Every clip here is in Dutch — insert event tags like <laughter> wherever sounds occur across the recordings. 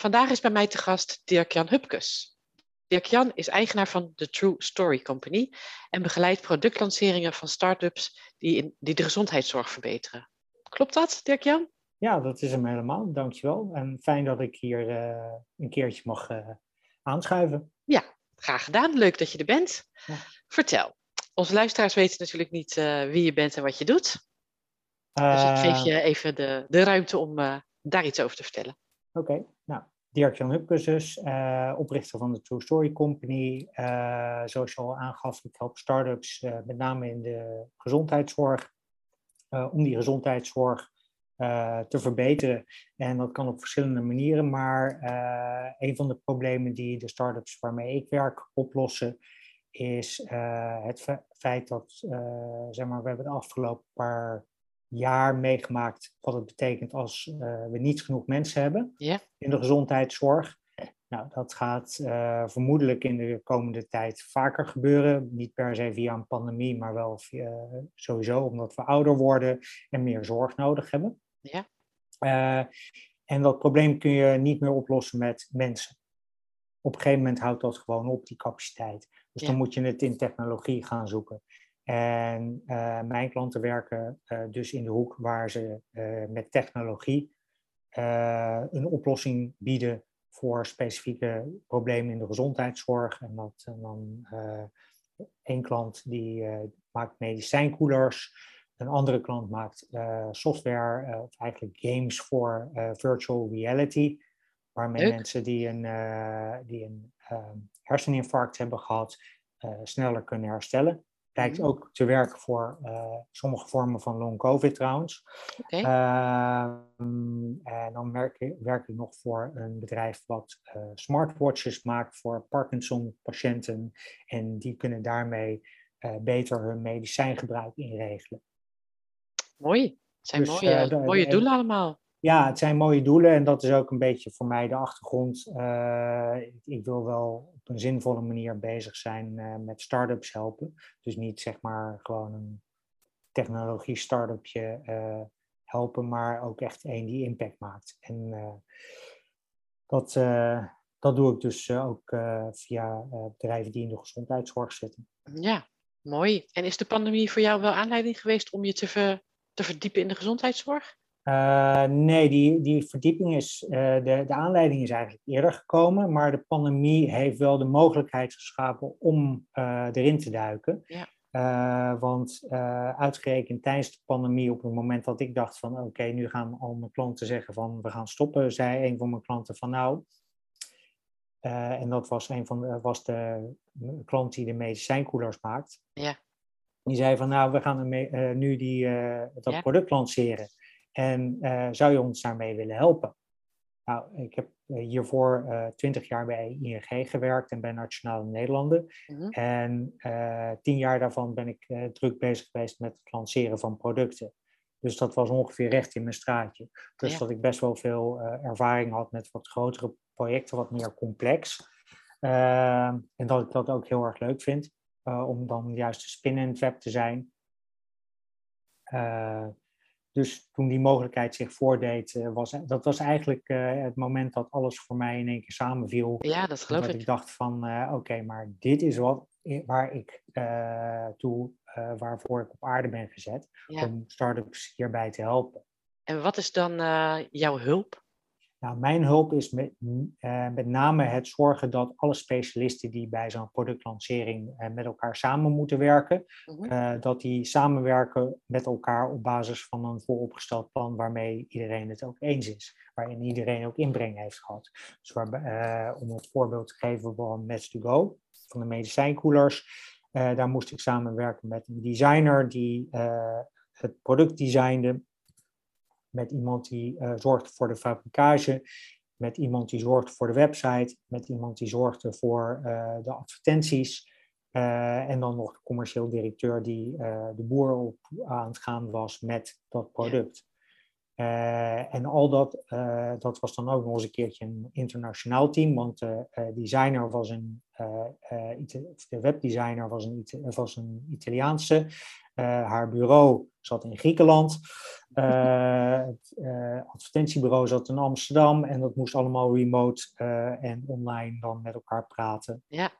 Vandaag is bij mij te gast Dirk-Jan Hupkes. Dirk-Jan is eigenaar van The True Story Company en begeleidt productlanceringen van start-ups die, in, die de gezondheidszorg verbeteren. Klopt dat, Dirk-Jan? Ja, dat is hem helemaal. Dankjewel. En fijn dat ik hier uh, een keertje mag uh, aanschuiven. Ja, graag gedaan. Leuk dat je er bent. Ja. Vertel. Onze luisteraars weten natuurlijk niet uh, wie je bent en wat je doet. dus ik geef je even de, de ruimte om daar iets over te vertellen. Oké, okay. nou, Dirk-Jan Hupkes uh, oprichter van de True Story Company. Uh, zoals je al aangaf, ik help startups, uh, met name in de gezondheidszorg, om die gezondheidszorg te verbeteren. En dat kan op verschillende manieren, maar een van de problemen die de startups waarmee ik werk oplossen, is het feit dat, zeg maar, we hebben de afgelopen paar jaar meegemaakt wat het betekent als uh, we niet genoeg mensen hebben in de gezondheidszorg. Nou, dat gaat uh, vermoedelijk in de komende tijd vaker gebeuren. Niet per se via een pandemie, maar wel via, sowieso omdat we ouder worden en meer zorg nodig hebben. Ja. Uh, en dat probleem kun je niet meer oplossen met mensen. Op een gegeven moment houdt dat gewoon op, die capaciteit. Dus dan moet je het in technologie gaan zoeken. En uh, mijn klanten werken uh, dus in de hoek waar ze uh, met technologie een oplossing bieden voor specifieke problemen in de gezondheidszorg. En dat en dan één klant die maakt medicijnkoelers, een andere klant maakt software, of eigenlijk games voor virtual reality, waarmee Leuk. mensen die een, die een herseninfarct hebben gehad, sneller kunnen herstellen. Blijkt mm. ook te werken voor uh, sommige vormen van long COVID trouwens. Okay. Uh, en dan werk ik, werk ik, nog voor een bedrijf wat uh, smartwatches maakt voor Parkinson-patiënten. En die kunnen daarmee eh, beter hun medicijngebruik inregelen. Mooi. Het zijn dus, mooie, mooie doelen allemaal. Ja, het zijn mooie doelen en dat is ook een beetje voor mij de achtergrond. Uh, ik wil wel op een zinvolle manier bezig zijn uh, met start-ups helpen. Dus niet zeg maar gewoon een technologie start-upje uh, helpen, maar ook echt één die impact maakt. En dat, dat doe ik dus ook via bedrijven die in de gezondheidszorg zitten. Ja, mooi. En is de pandemie voor jou wel aanleiding geweest om je te, ver, te verdiepen in de gezondheidszorg? Uh, nee, die, die verdieping is, uh, de, de aanleiding is eigenlijk eerder gekomen, maar de pandemie heeft wel de mogelijkheid geschapen om uh, erin te duiken. Ja. want uitgerekend tijdens de pandemie, op het moment dat ik dacht van oké, nu gaan al mijn klanten zeggen van we gaan stoppen, zei een van mijn klanten van nou, en dat was een van de, was de klant die de medicijnkoelers maakt. Ja. Die zei van nou, we gaan nu die, dat ja. product lanceren. En uh, zou je ons daarmee willen helpen? Nou, ik heb eh, hiervoor uh, eh, 20 jaar bij ING gewerkt en bij Nationale Nederlanden. Mm -hmm. En uh, tien jaar daarvan ben ik druk bezig geweest met het lanceren van producten. Dus dat was ongeveer recht in mijn straatje. Dus ja. dat ik best wel veel ervaring had met wat grotere projecten, wat meer complex. Ehm, en dat ik dat ook heel erg leuk vind, om dan juist de spin in het web te zijn. Dus toen die mogelijkheid zich voordeed, eh, was dat was eigenlijk uh, het moment dat alles voor mij in één keer samenviel. Ja, dat geloof dat ik. ik dacht van, uh, oké, maar dit is wat waar ik toe, waarvoor ik op aarde ben gezet, ja. om startups hierbij te helpen. En wat is dan jouw hulp? Nou, mijn hulp is met, uh, met name het zorgen dat alle specialisten die bij zo'n productlancering uh, met elkaar samen moeten werken, mm-hmm. uh, dat die samenwerken met elkaar op basis van een vooropgesteld plan waarmee iedereen het ook eens is, waarin iedereen ook inbreng heeft gehad. Dus waar, om het voorbeeld te geven van Match to Go, van de medicijnkoelers, daar moest ik samenwerken met een designer die het product designde met iemand die uh, zorgt voor de fabrikage. met iemand die zorgde voor de website, met iemand die zorgde voor de advertenties. en dan nog de commercieel directeur die de boer op aan het gaan was met dat product. Uh, en al dat, uh, dat was dan ook nog eens een keertje een internationaal team, want de uh, designer was een, de webdesigner was een, was een Italiaanse, haar bureau zat in Griekenland, het advertentiebureau zat in Amsterdam en dat moest allemaal remote en online dan met elkaar praten ja.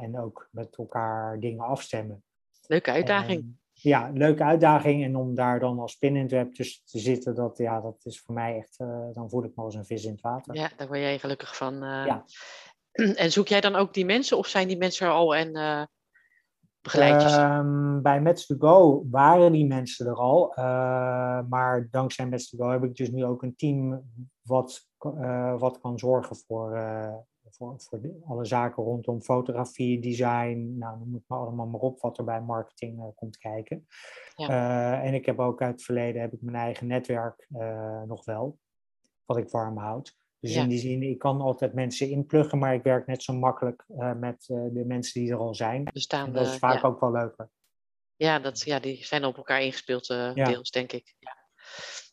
en ook met elkaar dingen afstemmen. Leuke uitdaging ja, leuke uitdaging. En om daar dan als pin in het web tussen te zitten, dat, ja, dat is voor mij echt, uh, dan voel ik me als een vis in het water. Ja, daar word jij gelukkig van. Uh, ja. <clears throat> En zoek jij dan ook die mensen of zijn die mensen er al en uh, begeleid je um, Bij Mets to Go waren die mensen er al. maar dankzij Mets to Go heb ik dus nu ook een team wat, wat kan zorgen voor voor, voor alle zaken rondom fotografie, design, nou, noem het maar allemaal maar op wat er bij marketing uh, komt kijken. Ja. Uh, en ik heb ook uit het verleden heb ik mijn eigen netwerk uh, nog wel, wat ik warm houd. Dus ja. in die zin, ik kan altijd mensen inpluggen, maar ik werk net zo makkelijk met de mensen die er al zijn. Bestaande, dat is vaak ja. ook wel leuker. Ja, dat, ja, die zijn op elkaar ingespeeld deels, denk ik.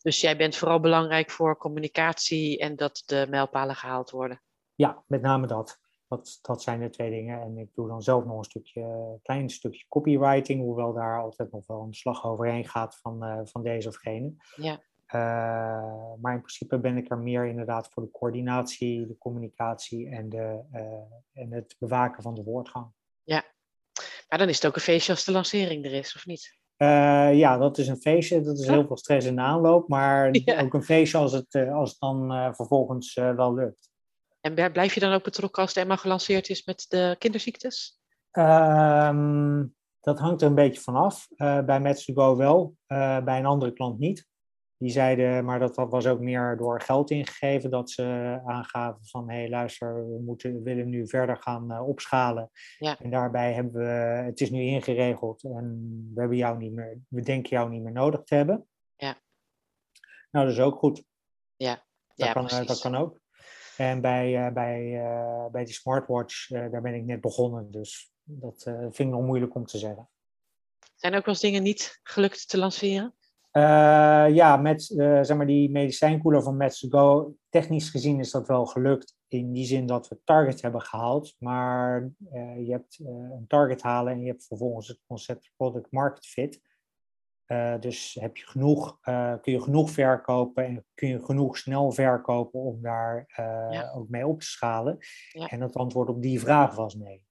Dus jij bent vooral belangrijk voor communicatie en dat de mijlpalen gehaald worden. Ja, met name dat. dat. Dat zijn de twee dingen. En ik doe dan zelf nog een stukje, klein stukje copywriting, hoewel daar altijd nog wel een slag overheen gaat van, uh, van deze of gene. Ja. Uh, maar in principe ben ik er meer inderdaad voor de coördinatie, de communicatie en, de, uh, en het bewaken van de woordgang. Ja, maar dan is het ook een feestje als de lancering er is, of niet? Uh, ja, dat is een feestje. Dat is heel veel stress in de aanloop. Maar <laughs> ja. ook een feestje als het, als het dan vervolgens wel lukt. En blijf je dan ook betrokken als de Emma gelanceerd is met de kinderziektes? Um, dat hangt er een beetje vanaf. Uh, bij Metsugo wel, uh, bij een andere klant niet. Die zeiden, maar dat was ook meer door geld ingegeven, dat ze aangaven van, hé hey, luister, we, moeten, willen nu verder gaan uh, opschalen. Ja. En daarbij hebben we, het is nu ingeregeld en we, hebben jou niet meer, we denken jou niet meer nodig te hebben. Ja. Nou, dat is ook goed. Ja, dat, ja, kan, dat kan ook. En bij, uh, bij, uh, bij die smartwatch, uh, daar ben ik net begonnen. Dus dat vind ik nog moeilijk om te zeggen. Zijn ook wel eens dingen niet gelukt te lanceren? ja, met zeg maar die medicijnkoeler van Mets Go. Technisch gezien is dat wel gelukt. In die zin dat we target hebben gehaald. Maar je hebt een target halen en je hebt vervolgens het concept product market fit. Uh, dus heb je genoeg, uh, kun je genoeg verkopen en kun je genoeg snel verkopen om daar uh, ja. ook mee op te schalen? Ja. En het antwoord op die vraag was nee.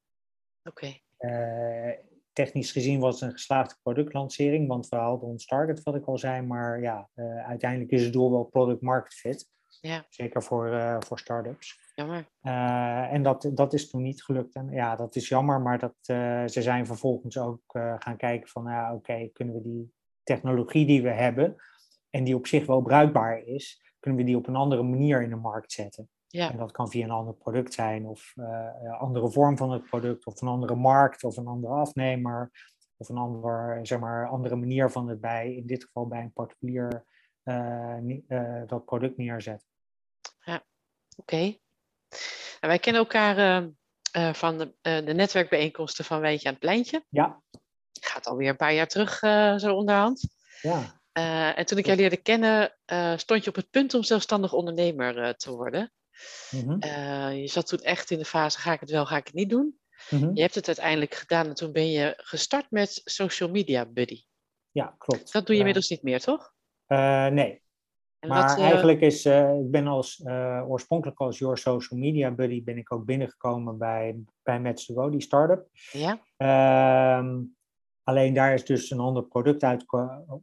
Oké. Okay. technisch gezien was het een geslaagde productlancering, want we hadden ons target, wat ik al zei, maar ja, uiteindelijk is het doel wel product market fit. Ja. Zeker voor, voor start-ups. Jammer. en dat, dat is toen niet gelukt. En ja, dat is jammer, maar dat, ze zijn vervolgens ook gaan kijken van, ja, oké, okay, kunnen we die technologie die we hebben en die op zich wel bruikbaar is, kunnen we die op een andere manier in de markt zetten. Ja. En dat kan via een ander product zijn, of uh, een andere vorm van het product, of een andere markt, of een andere afnemer, of een ander, zeg maar, andere manier van het bij, in dit geval bij een particulier, uh, uh, dat product neerzetten. Ja, oké. Okay. Nou, wij kennen elkaar van de, de netwerkbijeenkomsten van Weetje aan het Pleintje. Ja gaat alweer een paar jaar terug uh, zo onderhand. Ja. Uh, en toen ik jou leerde kennen, uh, stond je op het punt om zelfstandig ondernemer te worden. -hmm. je zat toen echt in de fase, ga ik het wel, ga ik het niet doen? -hmm. Je hebt het uiteindelijk gedaan en toen ben je gestart met Social Media Buddy. Ja, klopt. Dat doe je inmiddels niet meer, toch? nee. En maar wat, eigenlijk is, ik ben als, oorspronkelijk als Your Social Media Buddy ben ik ook binnengekomen bij, bij Metsugo, die start-up. Ja. Ehm, Alleen daar is dus een ander product uit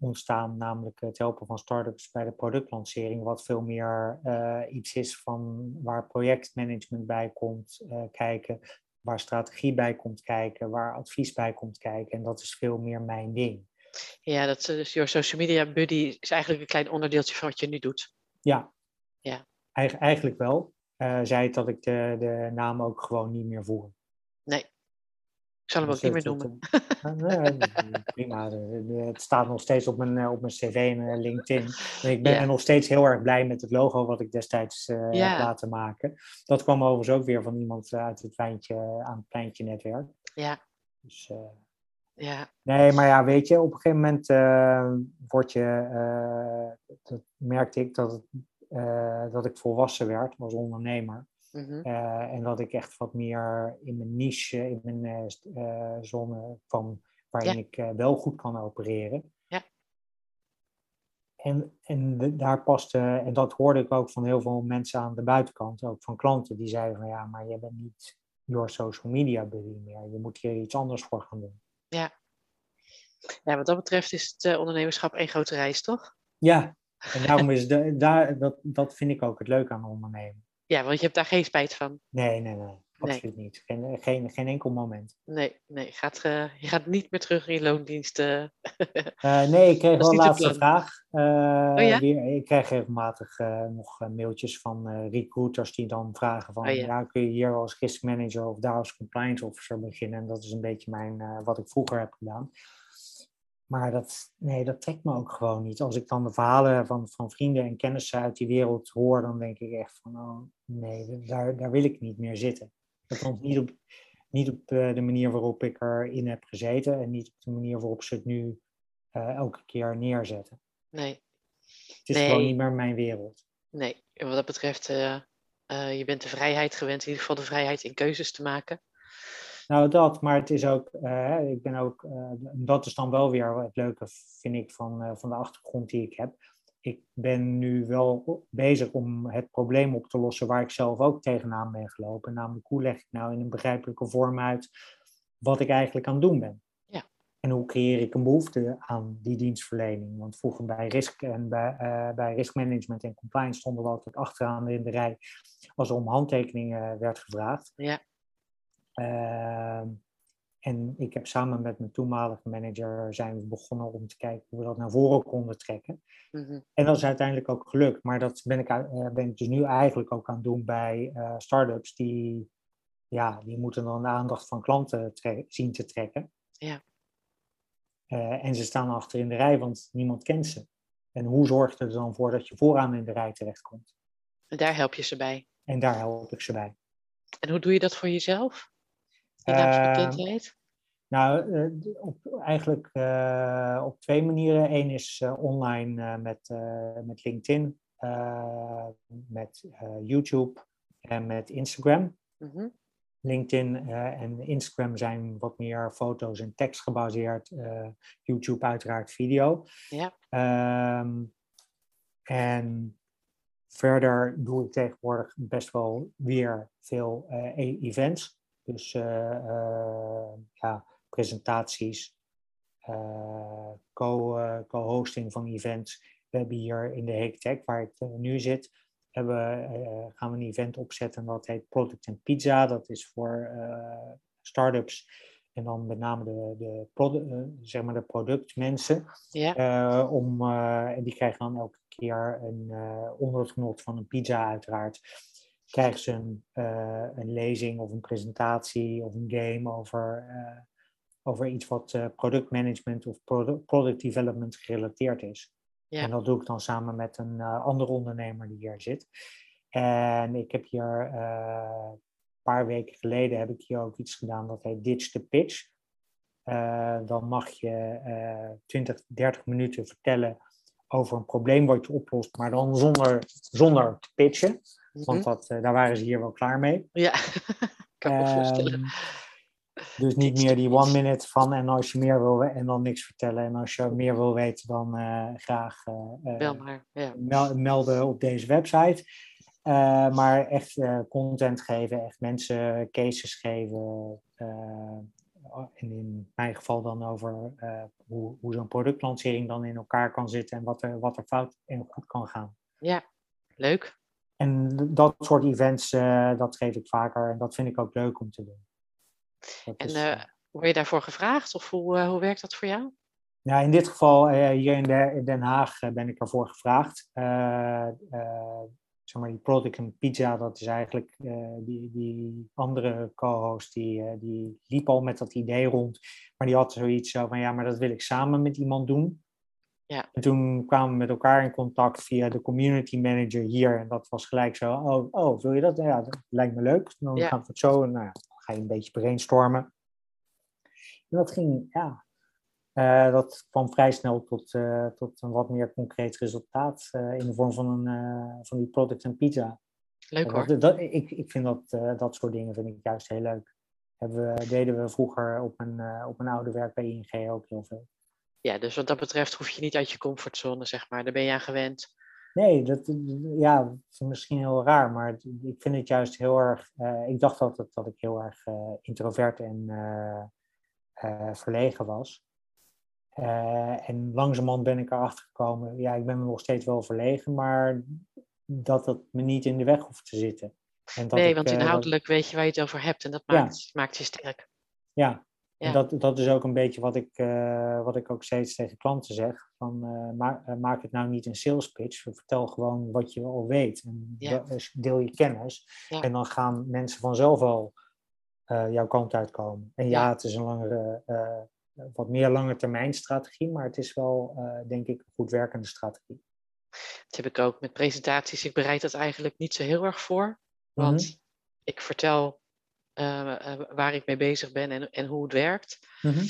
ontstaan, namelijk het helpen van startups bij de productlancering, wat veel meer uh, iets is van waar projectmanagement bij komt uh, kijken, waar strategie bij komt kijken, waar advies bij komt kijken. En dat is veel meer mijn ding. Ja, dat, dus Your Social Media Buddy is eigenlijk een klein onderdeeltje van wat je nu doet. Ja, ja. Eigen, eigenlijk wel. Uh, zei het dat ik de, de naam ook gewoon niet meer voer. Nee. Ik zal hem ook niet meer noemen. het- eh, prima. Het staat nog steeds op mijn, eh, op mijn cv en eh, LinkedIn. En ik ben nog steeds heel erg blij met het logo wat ik destijds heb laten maken. Dat kwam overigens ook weer van iemand uit het wijntje aan het pleintje netwerk. Ja, Dus, ja, nee, maar ja, weet je, op een gegeven moment eh, word je, dat merkte ik dat, het, dat ik volwassen werd als ondernemer. Mhm, Eh, en dat ik echt wat meer in mijn niche, in mijn eh, zone kwam, waarin Ja. ik wel goed kan opereren. Ja. En, en de- daar paste, en dat hoorde ik ook van heel veel mensen aan de buitenkant, ook van klanten, die zeiden van ja, maar je bent niet your social media buddy meer. Je moet hier iets anders voor gaan doen. ja. Ja, wat dat betreft is het ondernemerschap één grote reis, toch? Ja, <laughs> en daarom is de, daar, dat, dat vind ik ook het leuke aan ondernemen. Ja, want je hebt daar geen spijt van. Nee, nee, nee, absoluut niet. Geen, geen, geen enkel moment. Nee, nee, je gaat, eh, je gaat niet meer terug in je loondienst. eh. <laughs> Eh, nee, ik kreeg wel een plan. vraag. Eh, Oh ja? weer, ik krijg regelmatig eh, nog eh, mailtjes van eh, recruiters die dan vragen van... Oh ja. ja. kun je hier als risk manager of daar als compliance officer beginnen? En dat is een beetje mijn, eh, wat ik vroeger heb gedaan. Maar dat, nee, dat trekt me ook gewoon niet. Als ik dan de verhalen van, van vrienden en kennissen uit die wereld hoor... dan denk ik echt van, oh nee, daar, daar wil ik niet meer zitten. Althans niet op, niet op eh, de manier waarop ik erin heb gezeten... en niet op de manier waarop ze het nu eh, elke keer neerzetten. Nee, Het is Nee. gewoon niet meer mijn wereld. nee. En wat dat betreft, eh, je bent de vrijheid gewend, in ieder geval de vrijheid in keuzes te maken. Nou, dat, maar het is ook, eh, ik ben ook, eh, dat is dan wel weer het leuke, vind ik, van, eh, van de achtergrond die ik heb. Ik ben nu wel bezig om het probleem op te lossen waar ik zelf ook tegenaan ben gelopen. Namelijk, hoe leg ik nou in een begrijpelijke vorm uit wat ik eigenlijk aan het doen ben? Ja. En hoe creëer ik een behoefte aan die dienstverlening? Want vroeger bij risk en bij, bij risk management en compliance stonden we altijd achteraan in de rij als er om handtekeningen werd gevraagd. Ja. Ehm, en ik heb samen met mijn toenmalige manager zijn we begonnen om te kijken hoe we dat naar voren konden trekken. Mhm. En dat is uiteindelijk ook gelukt. Maar dat ben ik, eh, ben ik dus nu eigenlijk ook aan het doen bij eh start-ups die, ja, die moeten dan de aandacht van klanten zien te trekken. Ja. Eh, en ze staan achter in de rij, want niemand kent ze. En hoe zorgt het er dan voor dat je vooraan in de rij terechtkomt? En daar help je ze bij. En daar help ik ze bij. En hoe doe je dat voor jezelf? Ehm? Nou, eh, op, eigenlijk eh, op twee manieren. Eén is eh, online met, met LinkedIn, met YouTube en met Instagram. Mhm. LinkedIn en Instagram zijn wat meer foto's en tekst gebaseerd. YouTube uiteraard video. Ja. Ehm, en verder doe ik tegenwoordig best wel weer veel events. Dus eh, eh, ja, presentaties, eh, co, co-hosting van events. We hebben hier in de Hake Tech, waar ik nu zit, hebben, gaan we een event opzetten dat heet Product and Pizza. Dat is voor startups en dan met name de, de, produ- zeg maar de productmensen. Ja. Om, eh, en die krijgen dan elke keer een, eh, onder het genot van een pizza uiteraard, krijgen ze een, eh, een lezing of een presentatie of een game over, eh, over iets wat eh, productmanagement of produ- product development gerelateerd is. Ja. En dat doe ik dan samen met een andere ondernemer die hier zit. En ik heb hier een paar weken geleden heb ik hier ook iets gedaan dat heet Ditch the Pitch. Dan mag je eh 20, 30 minuten vertellen over een probleem wat je oplost, maar dan zonder, zonder te pitchen. Mhm. Want dat, eh, daar waren ze hier wel klaar mee. Ja, <laughs> kan ik me voorstellen. Dus niet meer die one minute van en als je meer wil en dan niks vertellen. En als je meer wil weten, dan eh, graag eh, Wel maar. Ja. mel- melden op deze website. Maar echt content geven, echt mensen cases geven. En in mijn geval dan over eh, hoe, hoe zo'n productlancering dan in elkaar kan zitten en wat er, wat er fout en goed kan gaan. ja, leuk. En dat soort events, eh, dat geef ik vaker en dat vind ik ook leuk om te doen. Dat En is, eh, word je daarvoor gevraagd of hoe, hoe werkt dat voor jou? Ja, in dit geval, hier in, de, in Den Haag, ben ik ervoor gevraagd. Eh, eh, zeg maar, die product en pizza, dat is eigenlijk die, die andere co-host, die, die liep al met dat idee rond. Maar die had zoiets zo van, ja, maar dat wil ik samen met iemand doen. Ja. En toen kwamen we met elkaar in contact via de community manager hier. En dat was gelijk zo, oh, oh wil je dat? Ja, dat lijkt me leuk. Dan gaan we het zo, nou, ga je een beetje brainstormen. En dat ging, ja, uh, dat kwam vrij snel tot, uh, tot een wat meer concreet resultaat uh, in de vorm van, een, van die product en pizza. Leuk hoor. Dat, dat, ik, ik vind dat, dat soort dingen vind ik juist heel leuk. Hebben we, deden we vroeger op een, op een oude werk bij ING ook heel veel. Ja, dus wat dat betreft hoef je niet uit je comfortzone, zeg maar. Daar ben je aan gewend. Nee, dat, ja, dat is misschien heel raar, maar ik vind het juist heel erg. ik dacht altijd dat ik heel erg introvert en verlegen was. Uh, en langzamerhand ben ik erachter gekomen, ja, ik ben nog steeds wel verlegen, maar dat het me niet in de weg hoeft te zitten. En dat nee, want eh, inhoudelijk weet je waar je het over hebt en dat maakt, maakt je sterk. Ja, ja. En dat, dat is ook een beetje wat ik, uh, wat ik ook steeds tegen klanten zeg. Van, maak, maak het nou niet een sales pitch. Vertel gewoon wat je al weet. En ja. deel je kennis. Ja. En dan gaan mensen vanzelf al jouw kant uitkomen. En ja, het is een langere wat meer lange termijn strategie, maar het is wel, uh, denk ik, een goed werkende strategie. Dat heb ik ook met presentaties. Ik bereid dat eigenlijk niet zo heel erg voor, want mhm. ik vertel uh, waar ik mee bezig ben en, en hoe het werkt. Mm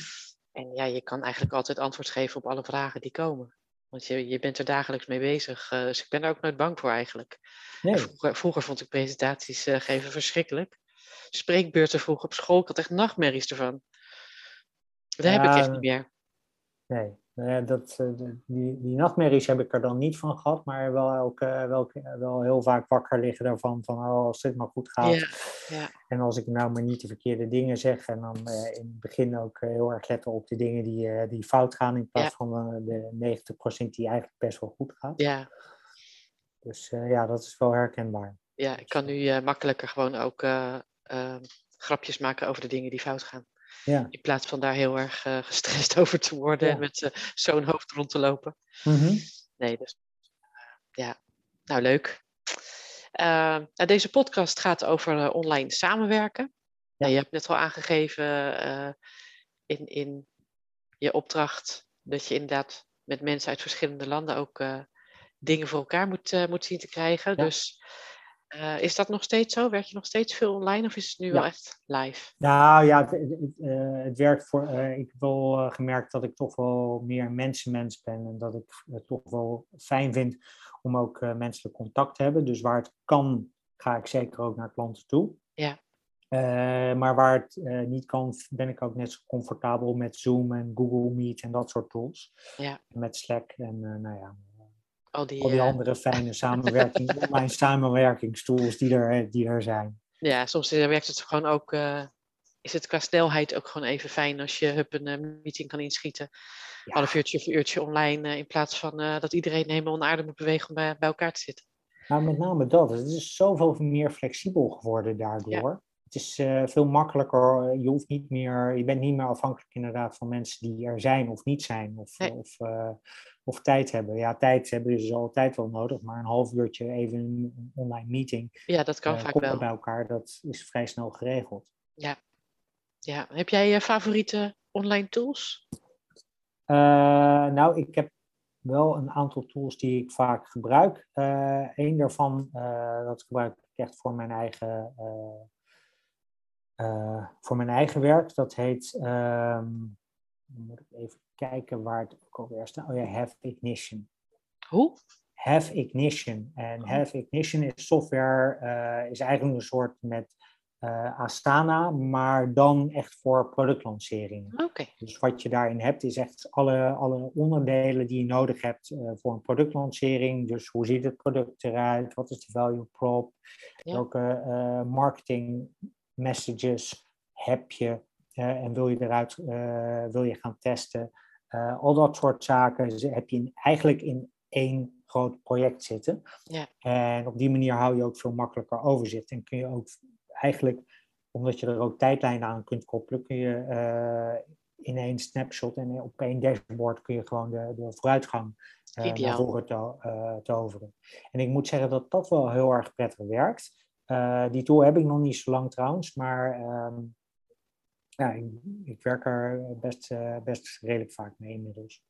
En ja, je kan eigenlijk altijd antwoord geven op alle vragen die komen. Want je, je bent er dagelijks mee bezig. Uh, dus ik ben er ook nooit bang voor eigenlijk. Nee. Vroeger, vroeger, vond ik presentaties geven verschrikkelijk. Spreekbeurten vroeger op school, ik had echt nachtmerries ervan. Dat heb ik echt niet meer. Nee, nou dat, eh, die, die nachtmerries heb ik er dan niet van gehad, maar wel, elke, wel, wel heel vaak wakker liggen daarvan van oh, als dit maar goed gaat. Ja, ja. En als ik nou maar niet de verkeerde dingen zeg en dan eh, in het begin ook eh, heel erg letten op de dingen die, die fout gaan in plaats van de 90% die eigenlijk best wel goed gaat. Ja. Dus ja, dat is wel herkenbaar. Ja, ik kan nu makkelijker gewoon ook grapjes maken over de dingen die fout gaan. Ja. In plaats van daar heel erg uh, gestrest <laughs> over te worden en met uh, zo'n hoofd rond te lopen. Mm-hmm. Nee, dus ja, nou leuk. Uh, nou, deze podcast gaat over online samenwerken. Ja. je hebt net al aangegeven in, in je opdracht dat je inderdaad met mensen uit verschillende landen ook dingen voor elkaar moet, moet zien te krijgen. Dus uh, is dat nog steeds zo? Werk je nog steeds veel online of is het nu wel echt live? Nou ja, het, het, het werkt voor. Uh, ik heb wel gemerkt dat ik toch wel meer mensenmens ben en dat ik het toch wel fijn vind om ook menselijk contact te hebben. Dus waar het kan, ga ik zeker ook naar klanten toe. Ja. maar waar het niet kan, ben ik ook net zo comfortabel met Zoom en Google Meet en dat soort tools. Ja. Met Slack en nou ja, al die, al die andere <laughs> fijne samenwerking, <laughs> online samenwerkingstools die er, die er zijn. Ja, soms werkt het gewoon ook, uh, is het qua snelheid ook gewoon even fijn als je hup een uh, meeting kan inschieten. Ja. Half uurtje of uurtje online, uh, in plaats van dat iedereen helemaal onaardig moet bewegen om bij, bij, elkaar te zitten. Nou, met name dat. Het is zoveel meer flexibel geworden daardoor. Het is veel makkelijker. Je hoeft niet meer, je bent niet meer afhankelijk inderdaad van mensen die er zijn of niet zijn. Of, nee. of of tijd hebben. Ja, tijd hebben ze altijd wel nodig, maar een half uurtje even een online meeting. Ja, dat kan uh, vaak wel. bij elkaar, dat is vrij snel geregeld. Ja. ja. Heb jij je favoriete online tools? Nou, ik heb wel een aantal tools die ik vaak gebruik. Uh, een daarvan, dat gebruik ik echt voor mijn eigen, voor mijn eigen werk. Dat heet, um, moet ik even kijken waar het ook alweer staat. Oh ja, Have Ignition. Hoe? Have Ignition. En oh. Have Ignition is software, uh, is eigenlijk een soort met uh, Astana, maar dan echt voor productlanceringen. Oké. Dus wat je daarin hebt, is echt alle, alle onderdelen die je nodig hebt uh, voor een productlancering. Dus hoe ziet het product eruit? Wat is de value prop? Ja. Welke marketing messages heb je? en wil je eruit wil je gaan testen? Uh, al dat soort zaken heb je eigenlijk in één groot project zitten. Ja. En op die manier hou je ook veel makkelijker overzicht. En kun je ook eigenlijk, omdat je er ook tijdlijnen aan kunt koppelen, kun je uh, in één snapshot en op één dashboard kun je gewoon de, de vooruitgang uh, naar voren to uh, toveren. En ik moet zeggen dat dat wel heel erg prettig werkt. Uh, die tool heb ik nog niet zo lang trouwens, maar um, ja, ik, ik, werk er best, best redelijk vaak mee inmiddels.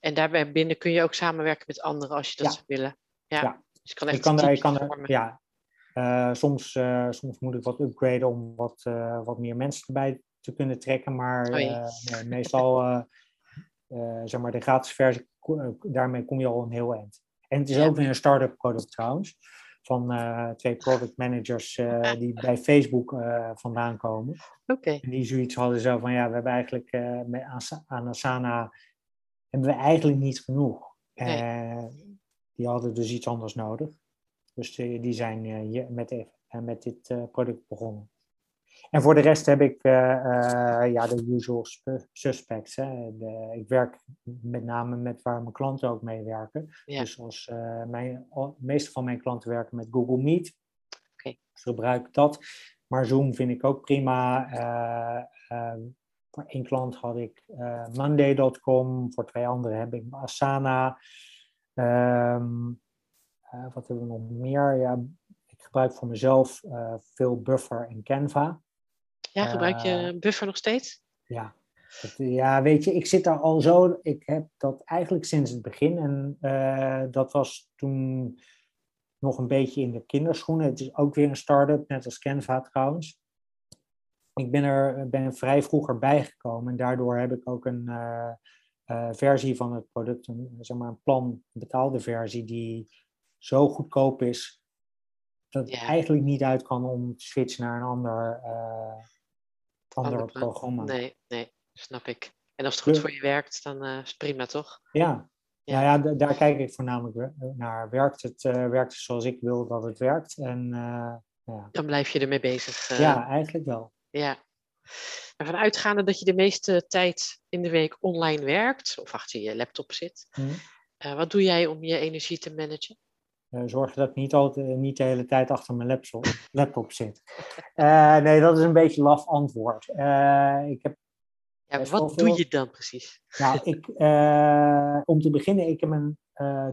En daarbij binnen kun je ook samenwerken met anderen als je dat ja. zou willen. Ja. ja. Dus je kan echt ik kan, er, ik kan er, ja, uh, soms, soms moet ik wat upgraden om wat, wat meer mensen erbij te kunnen trekken, maar nee, meestal, zeg maar, de gratis versie, daarmee kom je al een heel eind. En het is ja. ook weer een start-up product trouwens, van twee product managers die bij Facebook vandaan komen. Okay. En die zoiets hadden zo van, ja, we hebben eigenlijk met, aan Asana hebben we eigenlijk niet genoeg. Nee. die hadden dus iets anders nodig. Dus die, zijn met, met dit product begonnen. En voor de rest heb ik ja, de usual suspects. Hè. De, ik werk met name met waar mijn klanten ook mee werken. Ja. Dus als mijn, de meeste van mijn klanten werken met Google Meet. Okay. Dus gebruik ik dat. Maar Zoom vind ik ook prima. voor één klant had ik Monday.com. Voor twee anderen heb ik Asana. Um, uh, wat hebben we nog meer? Ja, ik gebruik voor mezelf uh, veel Buffer en Canva. Ja, gebruik je uh, Buffer nog steeds? Ja. Dat, ja, weet je, ik zit daar al zo. Ik heb dat eigenlijk sinds het begin. En dat was toen nog een beetje in de kinderschoenen. Het is ook weer een start-up, net als Canva trouwens. Ik ben er ben vrij vroeger bijgekomen en daardoor heb ik ook een versie van het product, een, zeg maar een plan, een betaalde versie, die zo goedkoop is dat het eigenlijk niet uit kan om te switchen naar een ander, ander programma. Nee, nee, snap ik. En als het goed voor je werkt, dan uh, is het prima, toch? Ja, ja. Nou ja, daar kijk ik voornamelijk naar. Werkt het, uh, werkt het zoals ik wil dat het werkt? En, ja. Dan blijf je ermee bezig. ja, eigenlijk wel. Ja. Ervan uitgaande dat je de meeste tijd in de week online werkt of achter je laptop zit, hmm. wat doe jij om je energie te managen? Uh, zorg dat ik niet, altijd, eh, niet de hele tijd achter mijn laptop, laptop zit. Uh, nee, dat is een beetje laf antwoord. ik heb ja, wat doe je dan precies? Nou, <laughs> ik, om te beginnen, ik heb een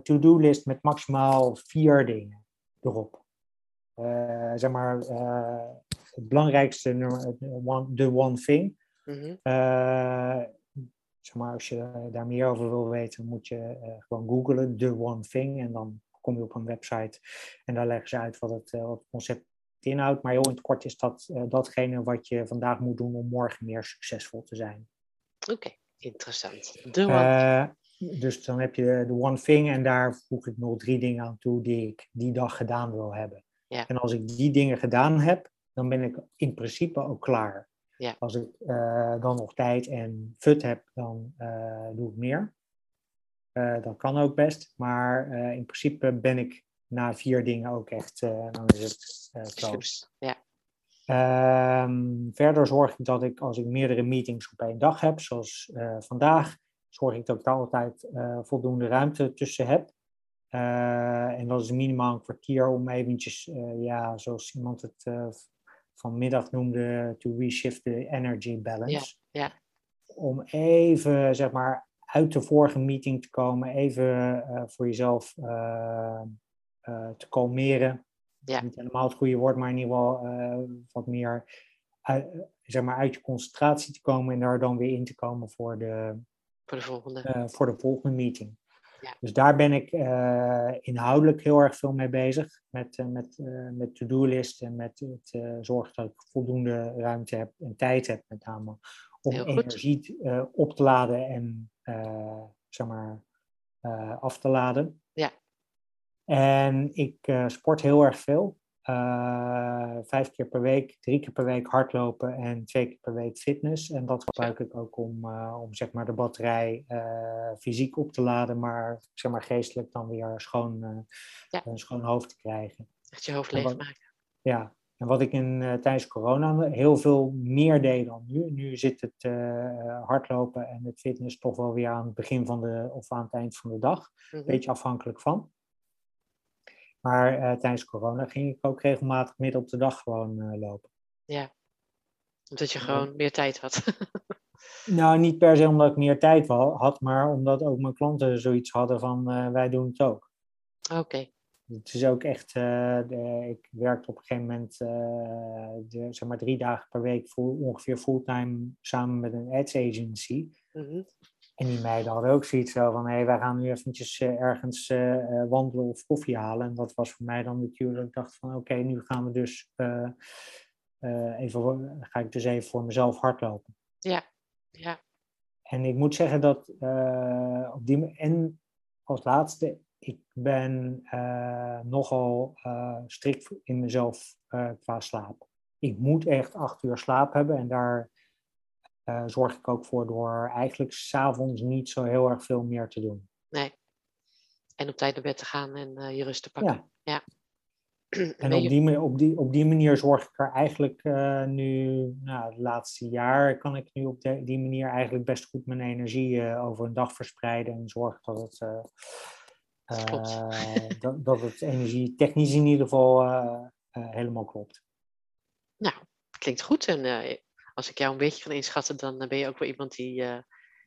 to-do-list met maximaal vier dingen erop. zeg maar, het belangrijkste, de one thing. Mm -hmm. zeg maar, als je daar meer over wil weten, moet je gewoon googlen, the one thing. En dan kom je op een website en daar leggen ze uit wat het, uh, wat het concept inhoudt. Maar heel in het kort is dat uh, datgene wat je vandaag moet doen om morgen meer succesvol te zijn. Oké, interessant. De one. Uh, dus dan heb je de one thing en daar voeg ik nog drie dingen aan toe die ik die dag gedaan wil hebben. Ja. En als ik die dingen gedaan heb, dan ben ik in principe ook klaar. Ja. Als ik dan nog tijd en fut heb, dan doe ik meer. Uh, dat kan ook best, maar uh, in principe ben ik na vier dingen ook echt, uh, dan is het close. Ja. Um, verder zorg ik dat ik, als ik meerdere meetings op één dag heb, zoals vandaag, zorg ik dat ik daar altijd voldoende ruimte tussen heb. en dat is minimaal een kwartier om eventjes, ja, zoals iemand het vanmiddag noemde, to reshift the energy balance. Ja, ja. Om even, zeg maar, uit de vorige meeting te komen, even uh, voor jezelf uh, uh, te kalmeren. Ja. Niet helemaal het goede woord, maar in ieder geval wat meer zeg maar uit je concentratie te komen en daar dan weer in te komen voor de, voor de volgende, voor de volgende meeting. Ja. Dus daar ben ik inhoudelijk heel erg veel mee bezig. Met, met, met to-do-list en met het zorgen dat ik voldoende ruimte heb en tijd heb met name om energie op te laden en uh, zeg maar, uh, af te laden. Ja. En ik sport heel erg veel. vijf keer per week, drie keer per week hardlopen en twee keer per week fitness. En dat gebruik ik ook om, om zeg maar de batterij fysiek op te laden, maar zeg maar geestelijk dan weer schoon, ja. een schoon hoofd te krijgen. Echt je hoofd leegmaken. Ja, en wat ik in, uh, tijdens corona heel veel meer deed dan nu. Nu zit het uh, hardlopen en het fitness toch wel weer aan het begin van de of aan het eind van de dag. Een mhm. beetje afhankelijk van. Maar uh, tijdens corona ging ik ook regelmatig midden op de dag gewoon lopen. Ja, omdat je gewoon meer tijd had. <laughs> Nou, niet per se omdat ik meer tijd had, maar omdat ook mijn klanten zoiets hadden van wij doen het ook. Oké. Het is ook echt, uh, de, ik werkte op een gegeven moment de, zeg maar drie dagen per week full, ongeveer fulltime samen met een ads agency. Mm en die meiden hadden ook zoiets van, hé, hey, wij gaan nu eventjes uh, ergens uh, wandelen of koffie halen. En dat was voor mij dan natuurlijk, ik dacht van, oké, nu gaan we dus, uh, even, ga ik dus even voor mezelf hardlopen. Ja, ja. En ik moet zeggen dat, op die, en als laatste, ik ben nogal strikt in mezelf qua slaap. Ik moet echt acht uur slaap hebben en daar uh, zorg ik ook voor door eigenlijk s'avonds niet zo heel erg veel meer te doen. Nee. En op tijd naar bed te gaan en uh, je rust te pakken. Ja. <clears throat> En op die, op, die, op die manier zorg ik er eigenlijk uh, nu, nou, het laatste jaar kan ik nu op de, die manier eigenlijk best goed mijn energie over een dag verspreiden en zorgen dat het, dat, dat het energie technisch in ieder geval helemaal klopt. Nou, klinkt goed. En als ik jou een beetje kan inschatten, dan ben je ook wel iemand die, uh,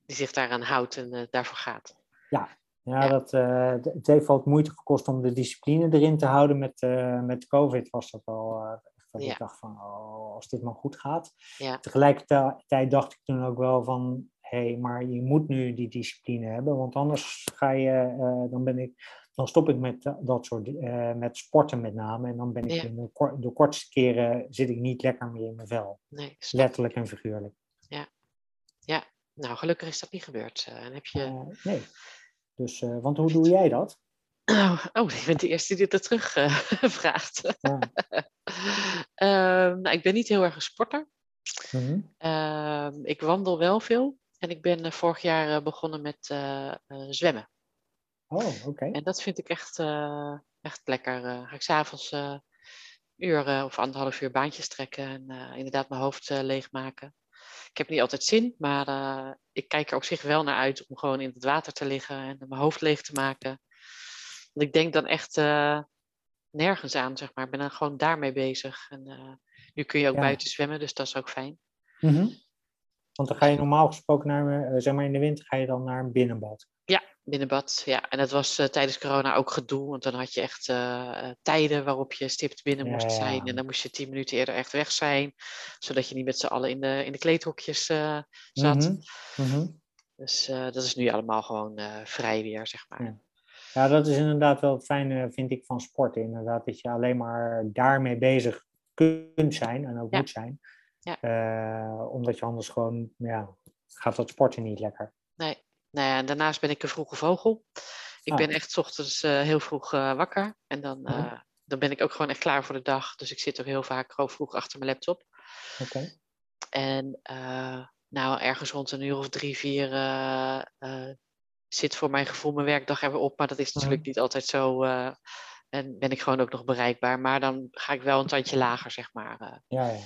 die zich daaraan houdt en uh, daarvoor gaat. Ja, ja, Dat, uh, het heeft wat moeite gekost om de discipline erin te houden. Met, met COVID was dat wel dat ja. ik dacht van, oh, als dit maar goed gaat. Ja. Tegelijkertijd dacht ik toen ook wel van, hey, maar je moet nu die discipline hebben, want anders ga je, dan ben ik dan stop ik met eh, dat soort, uh, met sporten met name. En dan ben ik in de, de, kortste keren zit ik niet lekker meer in mijn vel. Nee, Letterlijk en figuurlijk. Ja. ja, nou gelukkig is dat niet gebeurd. Uh, en heb je... nee. Dus, want hoe doe jij dat? Oh, oh, ik ben de eerste die dat terug <laughs> vraagt. Ja. <laughs> Ehm, nou, ik ben niet heel erg een sporter. Mm -hmm. ik wandel wel veel. En ik ben vorig jaar begonnen met zwemmen. Oh, oké. En dat vind ik echt, echt lekker. Ga ik s'avonds uh, uur of anderhalf uur baantjes trekken en inderdaad mijn hoofd leegmaken. Ik heb niet altijd zin, maar ik kijk er op zich wel naar uit om gewoon in het water te liggen en mijn hoofd leeg te maken. Want ik denk dan echt nergens aan, zeg maar. Ik ben dan gewoon daarmee bezig. En nu kun je ook buiten zwemmen, dus dat is ook fijn. Mm -hmm. Want dan ga je normaal gesproken naar, zeg maar in de winter, ga je dan naar een binnenbad. Ja, binnenbad. Ja, en dat was uh, tijdens corona ook gedoe, want dan had je echt uh, tijden waarop je stipt binnen moest zijn. En dan moest je tien minuten eerder echt weg zijn, zodat je niet met z'n allen in de, in de kleedhokjes uh, zat. Mm -hmm. Dus dat is nu allemaal gewoon vrij weer, zeg maar. Ja. ja. dat is inderdaad wel het fijne, vind ik, van sporten. Inderdaad, dat je alleen maar daarmee bezig kunt zijn en ook moet zijn. Ja. omdat je anders gewoon, ja, gaat dat sporten niet lekker. Nee, nou ja, en daarnaast ben ik een vroege vogel. Ik ben ah. echt ochtends uh, heel vroeg uh, wakker. En dan, uh, dan ben ik ook gewoon echt klaar voor de dag. Dus ik zit ook heel vaak gewoon vroeg achter mijn laptop. Oké. En nou, ergens rond een uur of drie, vier zit voor mijn gevoel mijn werkdag er weer op. Maar dat is natuurlijk niet altijd zo. en ben ik gewoon ook nog bereikbaar. Maar dan ga ik wel een tandje lager, zeg maar. ja, ja.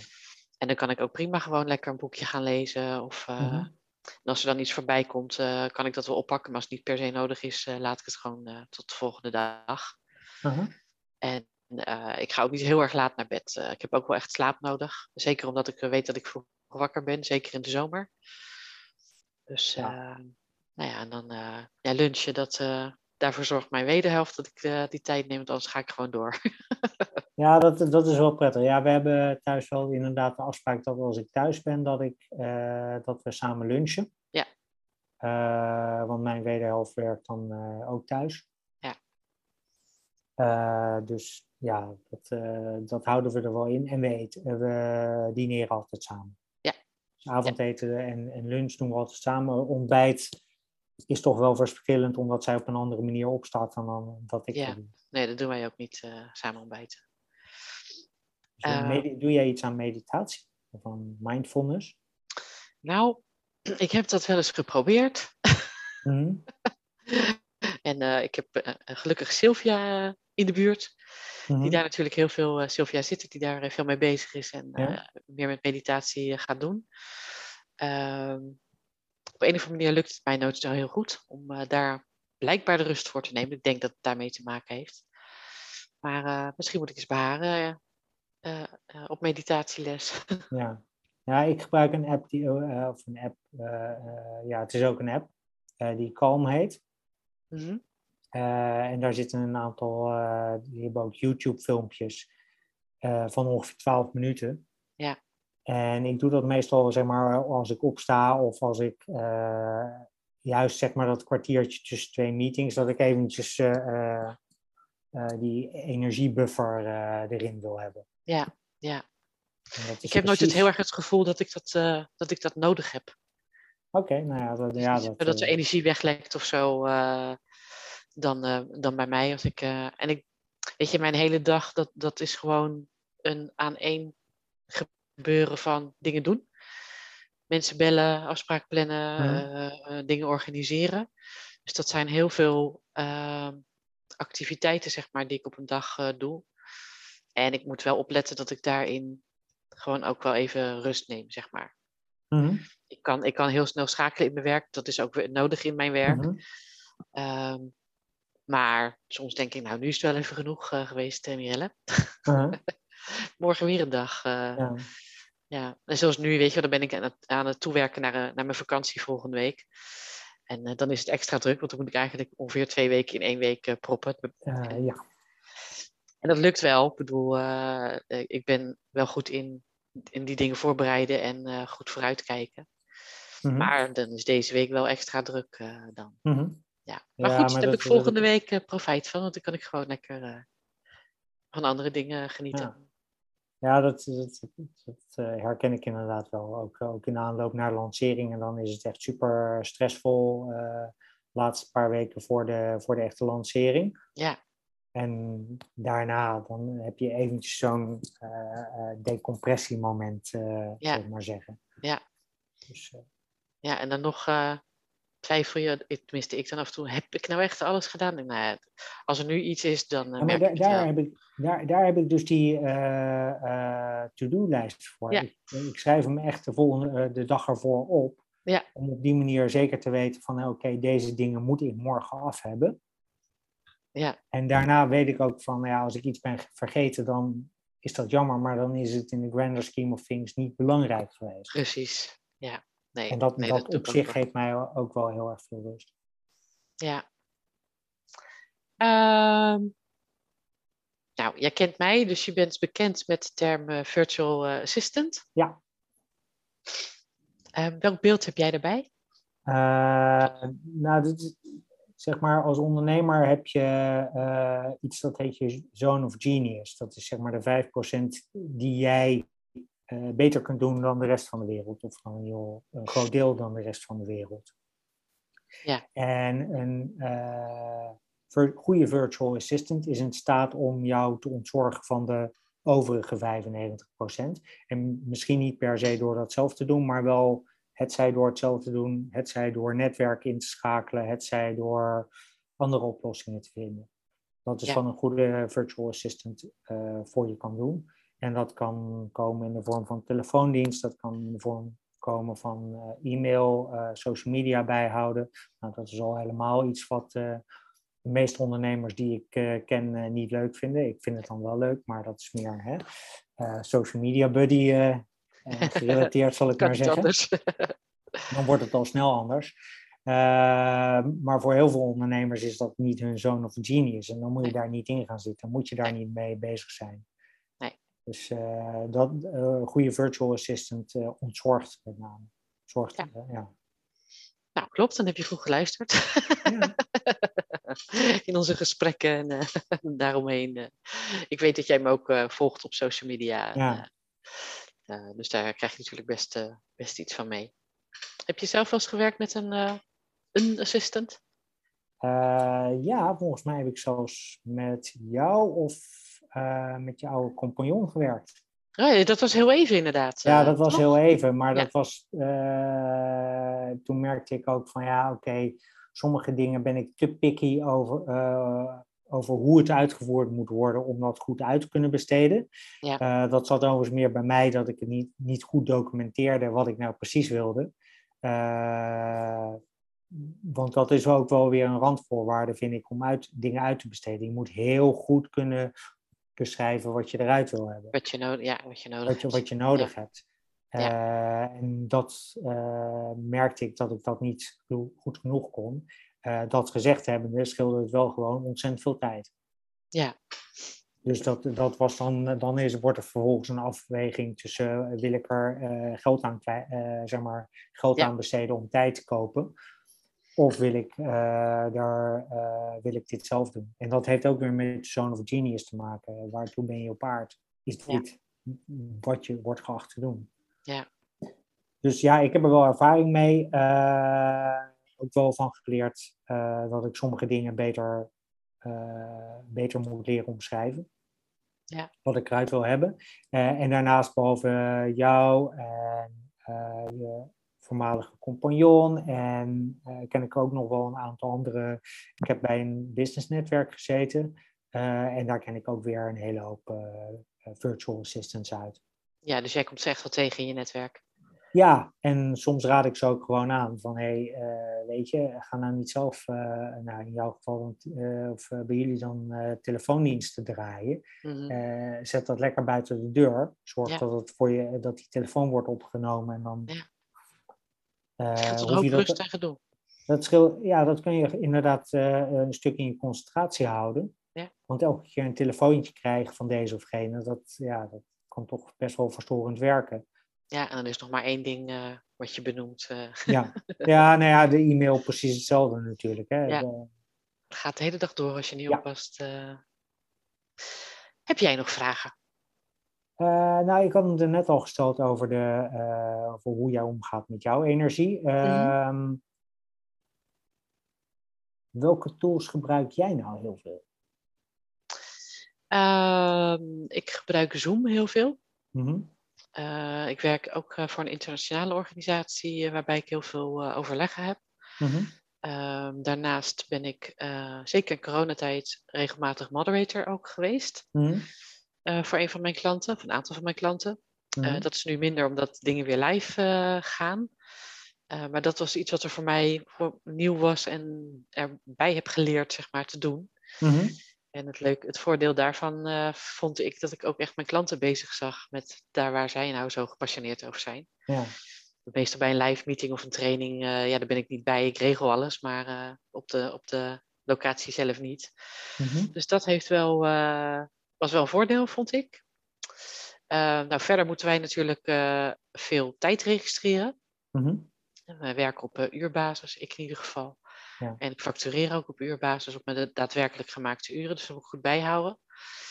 En dan kan ik ook prima gewoon lekker een boekje gaan lezen. Of en als er dan iets voorbij komt, uh, kan ik dat wel oppakken. Maar als het niet per se nodig is, uh, laat ik het gewoon tot de volgende dag. -huh. En ik ga ook niet heel erg laat naar bed. ik heb ook wel echt slaap nodig. Zeker omdat ik weet dat ik vroeg wakker ben, zeker in de zomer. Dus ja. nou ja, en dan ja, lunchen, dat, daarvoor zorgt mijn wederhelft dat ik die tijd neem, want anders ga ik gewoon door. <laughs> Ja, dat, dat is wel prettig. Ja, we hebben thuis wel inderdaad de afspraak dat als ik thuis ben, dat, ik, uh, dat we samen lunchen. Ja. Uh, want mijn wederhelft werkt dan uh, ook thuis. Ja. dus ja, dat, dat houden we er wel in. En we, eten, we dineren altijd samen. Ja. Dus avondeten ja. En, en lunch doen we altijd samen. Ontbijt is toch wel verschillend, omdat zij op een andere manier opstaat dan, dan dat ik ja. Nee, dat doen wij ook niet samen ontbijten. Uh, doe jij iets aan meditatie of aan mindfulness? Nou, ik heb dat wel eens geprobeerd. Mm. <laughs> en uh, ik heb uh, gelukkig Sylvia in de buurt. Mm -hmm. Die daar natuurlijk heel veel, Sylvia zit, die daar veel mee bezig is en ja. meer met meditatie gaat doen. Ehm, op een of andere manier lukt het mij nooit zo heel goed om daar blijkbaar de rust voor te nemen. Ik denk dat het daarmee te maken heeft. Maar misschien moet ik eens bij haar uh, op meditatieles. <laughs> Ja. Ja, ik gebruik een app, die, uh, of een app, ja, het is ook een app, die Calm heet. Mhm. en daar zitten een aantal, die hebben ook YouTube-filmpjes van ongeveer 12 minuten. Ja. En ik doe dat meestal, zeg maar, als ik opsta of als ik juist, zeg maar, dat kwartiertje tussen twee meetings, dat ik eventjes die energiebuffer erin wil hebben. Ja, ja. Ik heb nooit het heel erg het gevoel dat ik dat, uh, dat, ik dat nodig heb. Oké, nou ja. Dat, ja dat, dat de energie weglekt of zo, uh, dan, uh, dan bij mij. Als ik, en ik, weet je, mijn hele dag, dat, dat is gewoon een aan één gebeuren van dingen doen. Mensen bellen, afspraak plannen, dingen organiseren. Dus dat zijn heel veel activiteiten, zeg maar, die ik op een dag doe. En ik moet wel opletten dat ik daarin gewoon ook wel even rust neem, zeg maar. Mhm. ik, kan, ik kan heel snel schakelen in mijn werk. Dat is ook nodig in mijn werk. Mhm. Ehm, maar soms denk ik, nou, nu is het wel even genoeg uh, geweest, uh, Mirelle. Mhm. <laughs> Morgen weer een dag. Uh, ja. ja. En zoals nu, weet je, dan ben ik aan het, aan het toewerken naar, naar mijn vakantie volgende week. En dan is het extra druk, want dan moet ik eigenlijk ongeveer twee weken in één week proppen. ja. En dat lukt wel. Ik bedoel, ik ben wel goed in in die dingen voorbereiden en uh, goed vooruitkijken. Mm Maar dan is deze week wel extra druk uh, dan. Mm -hmm. Ja, maar ja, goed, daar heb dat, ik volgende dat... week profijt van, want dan kan ik gewoon lekker van andere dingen genieten. Ja, ja dat, dat, dat herken ik inderdaad wel. Ook, ook in aanloop naar de lancering. En dan is het echt super stressvol. de laatste paar weken voor de, voor de echte lancering. Ja. En daarna dan heb je eventjes zo'n uh, decompressiemoment, uh, ja. zou ik maar zeggen. Ja. Dus, uh... ja, en dan nog twijfel je, tenminste ik dan af en toe, heb ik nou echt alles gedaan? Nou ja, als er nu iets is, dan ja, merk daar, daar heb ik, daar, daar heb ik dus die to-do-lijst voor. Ja. Ik, ik, schrijf hem echt de, volgende, de dag ervoor op. Om op die manier zeker te weten van, oké, okay, deze dingen moet ik morgen af hebben. Ja. En daarna weet ik ook van, ja, als ik iets ben vergeten, dan is dat jammer, maar dan is het in de grander scheme of things niet belangrijk geweest. Precies, ja. Nee, en dat, nee, dat, dat op zich geeft mij ook wel heel erg veel rust. Ja. Um, nou, jij kent mij, dus je bent bekend met de term uh, virtual assistant. Ja. Um, welk beeld heb jij daarbij? Uh, nou, dit is, zeg maar, als ondernemer heb je uh, iets dat heet je zone of genius. Dat is zeg maar de 5% die jij uh, beter kunt doen dan de rest van de wereld. Of van een, heel, een groot deel dan de rest van de wereld. Ja. En een uh, vir goede virtual assistant is in staat om jou te ontzorgen van de overige 95%. En misschien niet per se door dat zelf te doen, maar wel het zij door het zelf te doen, het zij door netwerk in te schakelen, het zij door andere oplossingen te vinden. Dat is Ja. wat een goede virtual assistant eh, voor je kan doen. En dat kan komen in de vorm van telefoondienst, dat kan in de vorm komen van eh, e-mail, eh, social media bijhouden. Nou, dat is al helemaal iets wat de meeste ondernemers die ik ken niet leuk vinden. Ik vind het dan wel leuk, maar dat is meer hè, social media buddy gerelateerd, zal ik <laughs> maar zeggen anders. <laughs> dan wordt het al snel anders. Uh, maar voor heel veel ondernemers is dat niet hun zone of genius. En dan moet je daar niet in gaan zitten. Dan moet je daar niet mee bezig zijn. Nee. Dus uh, dat uh, goede virtual assistant ontzorgt met name. Zorgt, Ja. Nou, klopt, dan heb je goed geluisterd. Ja. <laughs> In onze gesprekken en eh, daaromheen. eh. ik weet dat jij me ook eh, volgt op social media. Ja. Eh, dus daar krijg je natuurlijk best, eh, best iets van mee. Heb je zelf wel eens gewerkt met een, eh, een assistant? Ja, volgens mij heb ik zelfs met jou of met je oude compagnon gewerkt. Oh, ja, dat was heel even inderdaad. Ja, dat was toch? heel even, maar Ja. dat was, toen merkte ik ook van ja, oké, okay, sommige dingen ben ik te picky over, over hoe het uitgevoerd moet worden om dat goed uit te kunnen besteden. Ja. Uh, dat zat overigens meer bij mij dat ik het niet, niet goed documenteerde wat ik nou precies wilde. Uh, want dat is ook wel weer een randvoorwaarde, vind ik, om uit, dingen uit te besteden. Je moet heel goed kunnen beschrijven wat je eruit wil hebben. Wat je, no ja, wat je nodig Wat je, hebt. wat je nodig Ja. hebt. Ja. en dat merkte ik dat ik dat niet goed genoeg kon. Dat gezegd hebbende scheelde het wel gewoon ontzettend veel tijd. Ja. Dus dat, dat was dan, dan is, wordt er vervolgens een afweging tussen wil ik er geld, aan, zeg maar, geld aan besteden om tijd te kopen. Of wil ik, daar, wil ik dit zelf doen? En dat heeft ook weer met Zone of Genius te maken. Waartoe ben je op aard? Is dit wat je wordt geacht te doen? Ja. Dus ja, ik heb er wel ervaring mee. Uh, ook wel van geleerd dat ik sommige dingen beter, beter moet leren omschrijven. Ja. Wat ik eruit wil hebben. en daarnaast, behalve jou en je voormalige compagnon en ken ik ook nog wel een aantal andere. Ik heb bij een businessnetwerk gezeten uh, en daar ken ik ook weer een hele hoop virtual assistants uit. Ja, dus jij komt echt wel tegen in je netwerk. Ja, en soms raad ik ze ook gewoon aan van hé, hey, weet je, ga nou niet zelf, nou in jouw geval, of bij jullie dan telefoondiensten draaien. Mm -hmm. zet dat lekker buiten de deur. Zorg ja. dat, het voor je, dat die telefoon wordt opgenomen en dan ja uh, dat is rust en gedoe. Dat schil, ja, dat kun je inderdaad uh, een stuk in je concentratie houden. Ja. Want elke keer een telefoontje krijgen van deze of gene, dat, ja, dat kan toch best wel verstorend werken. Ja, en dan is nog maar één ding uh, wat je benoemt. Ja. <laughs> ja, nou ja, de e-mail precies hetzelfde natuurlijk. Hè. Ja. De... Het gaat de hele dag door als je niet ja. oppast. Heb jij nog vragen? Nou, ik had het er net al gesteld over, de, over hoe jij omgaat met jouw energie. Uh, mm-hmm. Welke tools gebruik jij nou heel veel? Ehm, ik gebruik Zoom heel veel. Mm-hmm. Ik werk ook voor een internationale organisatie waarbij ik heel veel overleggen heb. Mm-hmm. Ehm, daarnaast ben ik zeker in coronatijd regelmatig moderator ook geweest. Uh, voor een van mijn klanten, of een aantal van mijn klanten. Mm dat is nu minder omdat dingen weer live gaan. maar dat was iets wat er voor mij nieuw was en erbij heb geleerd, zeg maar, te doen. En het, leuk, het voordeel daarvan vond ik dat ik ook echt mijn klanten bezig zag met daar waar zij nou zo gepassioneerd over zijn. Ja. Meestal bij een live meeting of een training, ja, daar ben ik niet bij. Ik regel alles, maar op, de, op de locatie zelf niet. Mm -hmm. Dus dat heeft wel was wel een voordeel, vond ik. Nou, verder moeten wij natuurlijk veel tijd registreren. Mm -hmm. Wij werken op uurbasis, ik in ieder geval. Ja. En ik factureer ook op uurbasis op mijn daadwerkelijk gemaakte uren, dus dat moet ik goed bijhouden.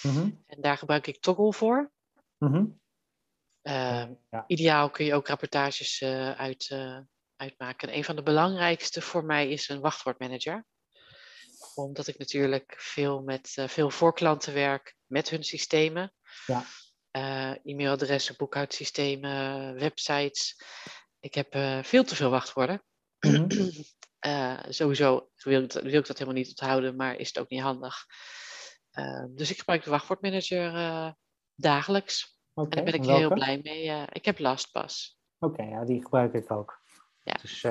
Mm -hmm. En daar gebruik ik Toggle voor. -hmm. ja. Ideaal kun je ook rapportages uit, uitmaken. En een van de belangrijkste voor mij is een wachtwoordmanager omdat ik natuurlijk veel met uh, veel voorklanten werk met hun systemen. Ja. Uh, e-mailadressen, boekhoudsystemen, websites. Ik heb uh, veel te veel wachtwoorden. Mm <clears throat> sowieso wil ik, wil ik, dat helemaal niet onthouden, maar is het ook niet handig. dus ik gebruik de wachtwoordmanager dagelijks. Okay, en daar ben ik welke? heel blij mee. ik heb LastPass. Oké, okay, ja, die gebruik ik ook. Ja. Dus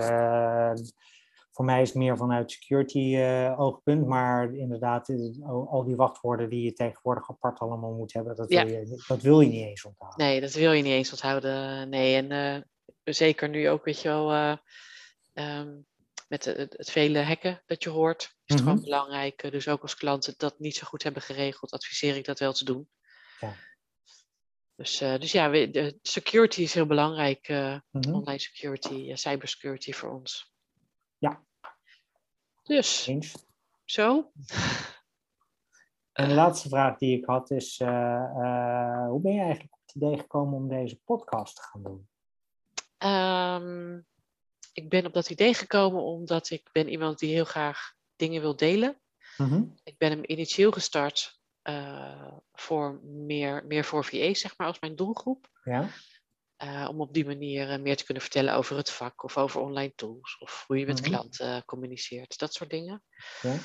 voor mij is het meer vanuit security oogpunt, maar inderdaad, al die wachtwoorden die je tegenwoordig apart allemaal moet hebben, dat, ja. wil, je, dat wil je niet eens onthouden. Nee, dat wil je niet eens onthouden. Nee, en zeker nu ook, weet je wel, um, met het, het, vele hacken dat je hoort, is het Mhm. gewoon belangrijk. Dus ook als klanten dat niet zo goed hebben geregeld, adviseer ik dat wel te doen. Ja. Dus, dus ja, we, de security is heel belangrijk. Mhm. Online security, cybersecurity voor ons. Ja. Dus, Eens. zo. En de laatste vraag die ik had is, uh, uh, hoe ben je eigenlijk op het idee gekomen om deze podcast te gaan doen? Um, ik ben op dat idee gekomen omdat ik ben iemand die heel graag dingen wil delen. Mm -hmm. Ik ben hem initieel gestart uh, voor meer, meer voor VA's, zeg maar, als mijn doelgroep. Ja. Uh, om op die manier uh, meer te kunnen vertellen over het vak of over online tools of hoe je met Mhm. klanten communiceert, dat soort dingen. Ja.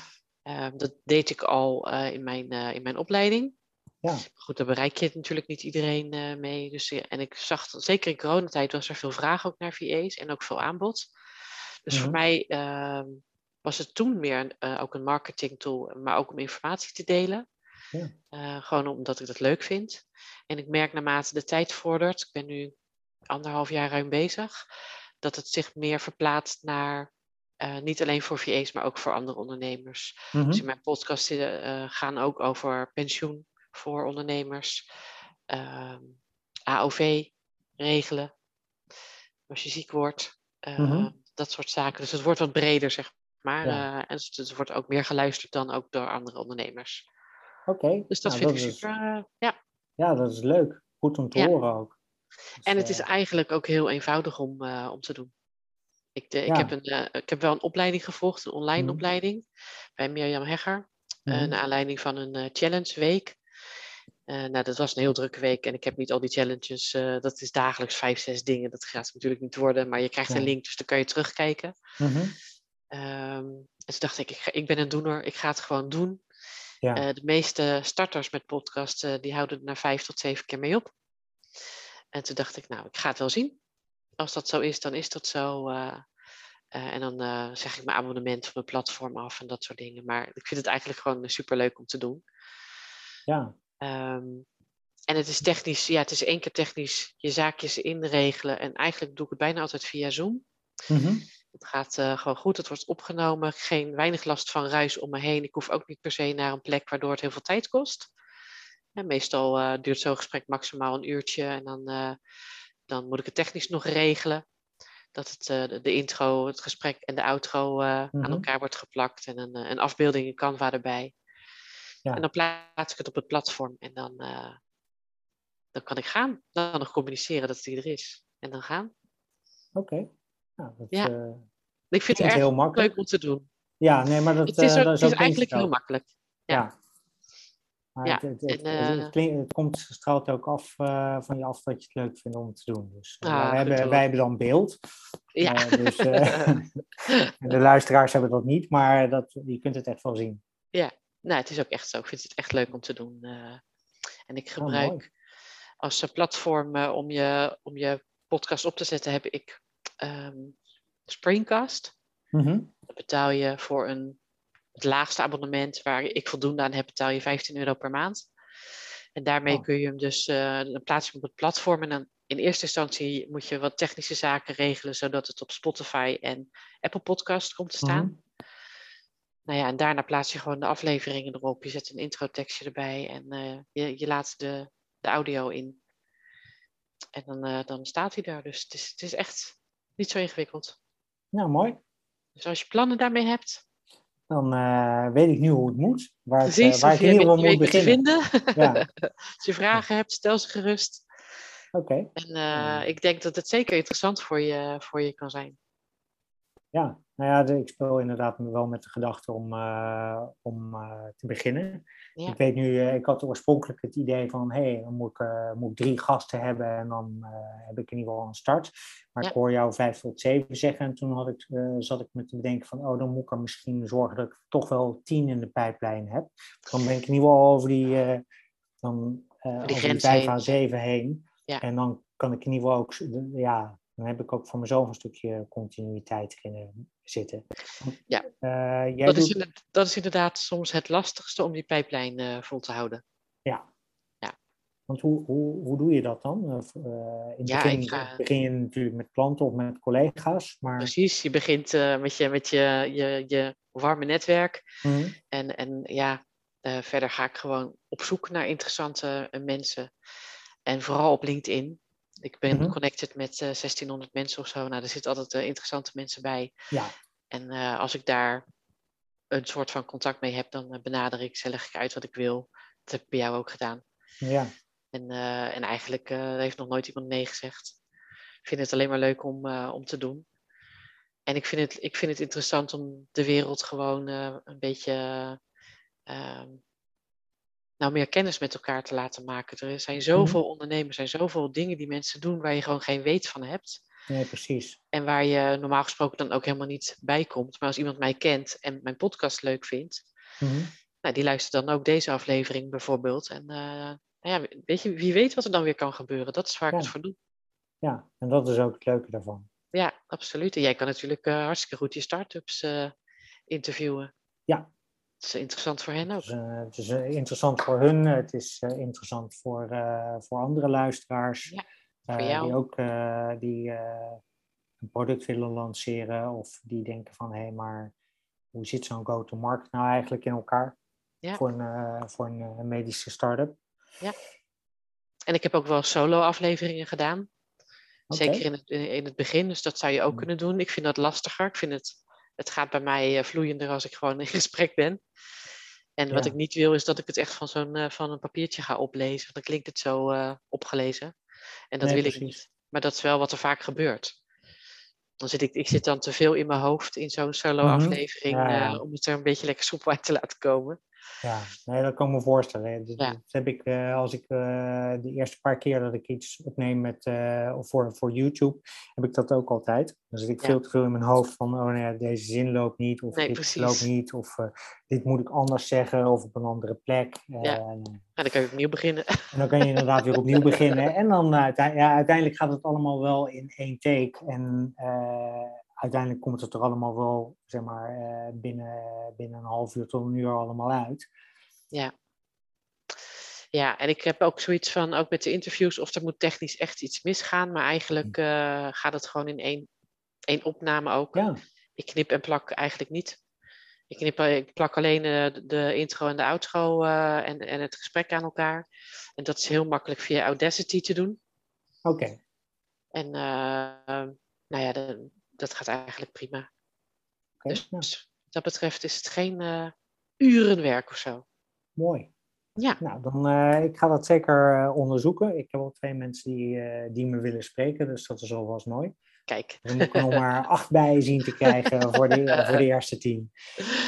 Ehm, dat deed ik al in, mijn, in mijn opleiding. Ja. Goed, daar bereik je natuurlijk niet iedereen mee. Dus, en ik zag, zeker in coronatijd was er veel vraag ook naar VA's en ook veel aanbod. Dus Mhm. voor mij ehm, was het toen meer een, ook een marketing tool, maar ook om informatie te delen. Ja. gewoon omdat ik dat leuk vind. En ik merk naarmate de tijd vordert, ik ben nu anderhalf jaar ruim bezig. Dat het zich meer verplaatst naar niet alleen voor VA's, maar ook voor andere ondernemers. Mhm. Dus in mijn podcast gaan ook over pensioen voor ondernemers, ehm, AOV regelen als je ziek wordt, Mhm. dat soort zaken. Dus het wordt wat breder, zeg maar. Ja. en het, het wordt ook meer geluisterd dan ook door andere ondernemers. Oké. Dus dat Nou, vind ik is- super. eh, ja. Ja, dat is leuk. Goed om te Ja. horen ook. Dus, En het is eh, eigenlijk ook heel eenvoudig om, eh, om te doen. Ik, de, ik, heb een, eh, ik heb wel een opleiding gevolgd, een online Mhm. opleiding, bij Mirjam Hegger. eh, mhm. naar aanleiding van een eh, challenge week. Eh, nou, dat was een heel drukke week en ik heb niet al die challenges. eh, dat is dagelijks vijf, zes dingen. Dat gaat natuurlijk niet worden, maar je krijgt een link, dus dan kan je terugkijken. Ehm, en toen dacht ik, ik, ga- ik ben een doener, ik ga het gewoon doen. Ja. Eh, de meeste starters met podcast, die houden er na vijf tot zeven keer mee op. En toen dacht ik, nou, ik ga het wel zien. Als dat zo is, dan is dat zo. en dan zeg ik mijn abonnement van mijn platform af en dat soort dingen. Maar ik vind het eigenlijk gewoon super leuk om te doen. ja. Ehm, en het is technisch, ja, het is één keer technisch je zaakjes inregelen. En eigenlijk doe ik het bijna altijd via Zoom. Mhm. Het gaat eh, gewoon goed, het wordt opgenomen. Geen weinig last van ruis om me heen. Ik hoef ook niet per se naar een plek waardoor het heel veel tijd kost. En meestal eh, duurt zo'n gesprek maximaal een uurtje. En dan, eh, dan moet ik het technisch nog regelen. Dat het, de, intro, het gesprek en de outro eh, Mhm. aan elkaar wordt geplakt. En een, een afbeelding in Canva erbij. Ja. En dan plaats ik het op het platform. En dan, eh, dan kan ik gaan. Dan nog communiceren dat die er is. En dan gaan. Oké. Nou, dat, Ja. eh, Ik vind het erg heel makkelijk. leuk om te doen. ja, nee, maar dat, het is, eh, ook, dat het is eigenlijk heel makkelijk. Ja. Ja. Maar Ja, het, het, het, en, het, klinkt- het komt, straalt ook af van je af wat je het leuk vindt om te doen. Dus Ah, wij, hebben, wij hebben dan beeld. Ja. Dus, <laughs> <laughs> de luisteraars hebben dat niet, maar dat, je kunt het echt wel zien. Nou, het is ook echt zo. Ik vind het echt leuk om te doen. eh. en ik Oh, gebruik als eh, platform eh, om, je, om je podcast op te zetten, heb ik ehm, Springcast. Dan betaal je voor een, het laagste abonnement waar ik voldoende aan heb, betaal je 15 euro per maand. En daarmee Oh. kun je hem dus, dan plaats je hem op het platform en dan in eerste instantie moet je wat technische zaken regelen, zodat het op Spotify en Apple Podcast komt te staan. Mhm. Nou ja, en daarna plaats je gewoon de afleveringen erop. Je zet een introtekstje erbij en eh, je, je laat de, de audio in. En dan, eh, dan staat hij daar. Dus het is, het is echt niet zo ingewikkeld. Nou, mooi. Dus als je plannen daarmee hebt, Dan eh, weet ik nu hoe het moet. Waar, het, precies, waar ik in ieder geval je moet te beginnen. vinden. Ja, <laughs> Als je vragen hebt, stel ze gerust. oké. En Ja. ik denk dat het zeker interessant voor je, voor je kan zijn. Ja, nou ja, ik speel inderdaad wel met de gedachte om, eh, om eh, te beginnen. Ja. Ik weet nu, eh, ik had oorspronkelijk het idee van, hé, hey, dan moet ik, moet ik drie gasten hebben en dan heb ik in ieder geval een start. Maar Ja. ik hoor jou vijf tot zeven zeggen en toen had ik, zat ik me te bedenken van, oh, dan moet ik er misschien zorgen dat ik toch wel tien in de pijplijn heb. Dan ben ik in ieder geval over die, dan, over die grens vijf heen. à zeven heen. Ja. En dan kan ik in ieder geval ook, ja, dan heb ik ook voor mezelf een stukje continuïteit erin zitten. Ja. Eh, jij Dat is, doet, inderdaad, dat is inderdaad soms het lastigste om die pijplijn eh, vol te houden. want hoe, hoe, hoe doe je dat dan? Eh, in het Ja, begin ga- begin je natuurlijk met klanten of met collega's, maar Precies, je begint met, je, met je, je, je warme netwerk. Mhm. En, en ja, verder ga ik gewoon op zoek naar interessante mensen. En vooral op LinkedIn. Ik ben Mhm. connected met eh 1600 mensen of zo. Nou, er zitten altijd eh, interessante mensen bij. ja, En eh, als ik daar een soort van contact mee heb, dan eh, benader ik ze, leg ik uit wat ik wil. Dat heb ik bij jou ook gedaan. ja, En, eh, en eigenlijk eh, heeft nog nooit iemand nee gezegd. Ik vind het alleen maar leuk om, eh, om te doen. En ik vind, het, ik vind het interessant om de wereld gewoon eh, een beetje ehm, nou, meer kennis met elkaar te laten maken. Er zijn zoveel ondernemers, er zijn zoveel dingen die mensen doen waar je gewoon geen weet van hebt. nee, precies. En waar je normaal gesproken dan ook helemaal niet bij komt. Maar als iemand mij kent en mijn podcast leuk vindt, Mhm. nou, die luistert dan ook deze aflevering bijvoorbeeld. En eh, nou ja, weet je, wie weet wat er dan weer kan gebeuren. Dat is waar ik het voor doe. Ja, en dat is ook het leuke daarvan. Ja, absoluut. En jij kan natuurlijk eh, hartstikke goed je start-ups eh, interviewen. Ja. Is interessant voor hen ook. Eh, het is eh, interessant voor hun, het is eh, interessant voor, voor andere luisteraars. Ja. Voor jou? die ook die, een product willen lanceren of die denken van hé, hey, maar hoe zit zo'n go-to-market nou eigenlijk in elkaar Ja. voor, een, voor een medische start-up? En ik heb ook wel solo-afleveringen gedaan. Zeker in het, in in het begin, dus dat zou je ook Mm. kunnen doen. Ik vind dat lastiger. Ik vind het, het gaat bij mij eh, vloeiender als ik gewoon in <laughs> gesprek ben. En wat Ja. ik niet wil, is dat ik het echt van, zo'n, eh, van een papiertje ga oplezen. Want dan klinkt het zo eh, opgelezen. En dat Nee, wil ik niet. Maar dat is wel wat er vaak gebeurt. Dan zit ik, ik zit dan te veel in mijn hoofd in zo'n solo-aflevering. Mhm. Ja. om het er een beetje lekker soepel uit te laten komen. Ja, nee, dat kan ik me voorstellen. Dat, Ja. dat heb ik eh, als ik eh, de eerste paar keer dat ik iets opneem met, of voor, voor YouTube, heb ik dat ook altijd. Dan zit ik Ja. veel te veel in mijn hoofd van, oh nee, deze zin loopt niet, of Nee, dit precies. loopt niet, of dit moet ik anders zeggen, of op een andere plek. Ja. En dan kan je opnieuw beginnen. En dan kan je inderdaad weer opnieuw beginnen. En dan uh, ja, uiteindelijk gaat het allemaal wel in één take. En uh, uiteindelijk komt het er allemaal wel, zeg maar, uh, binnen, binnen een half uur tot een uur allemaal uit. Ja. Ja, en ik heb ook zoiets van, ook met de interviews, of er moet technisch echt iets misgaan. Maar eigenlijk uh, gaat het gewoon in één, één opname ook. Ja. Ik knip en plak eigenlijk niet. Ik, knip, ik plak alleen de, de intro en de outro uh, en, en het gesprek aan elkaar. En dat is heel makkelijk via Audacity te doen. Oké. Okay. En uh, nou ja, de, dat gaat eigenlijk prima. Okay, dus wat dat betreft is het geen uh, urenwerk of zo. Mooi. Ja. Nou, dan uh, ik ga dat zeker uh, onderzoeken. Ik heb al twee mensen die, die me willen spreken, dus dat is alvast mooi. Kijk. Dan moet ik er nog maar <laughs> acht bij zien te krijgen voor de, voor de eerste tien.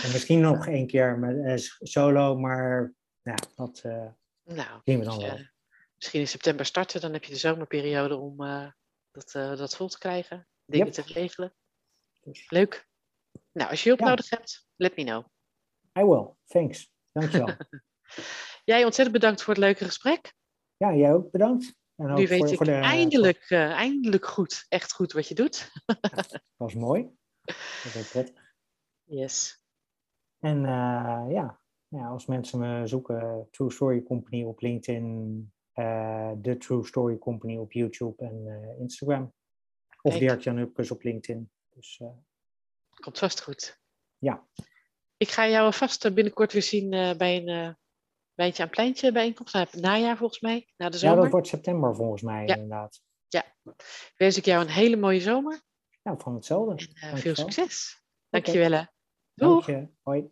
En misschien nog één keer met solo, maar ja, dat nou, zien we dan dus, wel. misschien in september starten, dan heb je de zomerperiode om dat, dat vol te krijgen. Dingen Yep. te regelen. Leuk. Nou, als je hulp Ja. nodig hebt, let me know. I will. Thanks. Dankjewel. <laughs> Jij ontzettend bedankt voor het leuke gesprek. ja, jij ook bedankt. En ook nu weet voor, ik voor de, eindelijk, uh, eindelijk goed, echt goed wat je doet. Dat was mooi. <laughs> Dat ook prettig. Yes. En uh, ja, ja, als mensen me zoeken, True Story Company op LinkedIn, uh, The True Story Company op YouTube en Instagram. Of. Dirk-Jan Upkes op LinkedIn. Dus, Komt vast goed. Ja. Ik ga jou vast binnenkort weer zien bij een wijntje aan pleintje bijeenkomst. Nou, het najaar volgens mij, na de zomer. Ja, dat wordt september volgens mij Ja. inderdaad. Ja. Wens ik jou een hele mooie zomer. Ja, van hetzelfde. En uh, veel succes. Dankjewel. hè. Dank je. Hoi.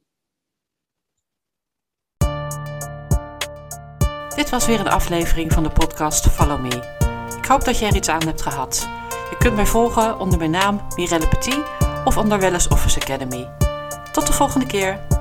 Dit was weer een aflevering van de podcast Follow Me. Ik hoop dat je er iets aan hebt gehad. Je kunt mij volgen onder mijn naam Mirelle Petit of onder Wellness Office Academy. Tot de volgende keer.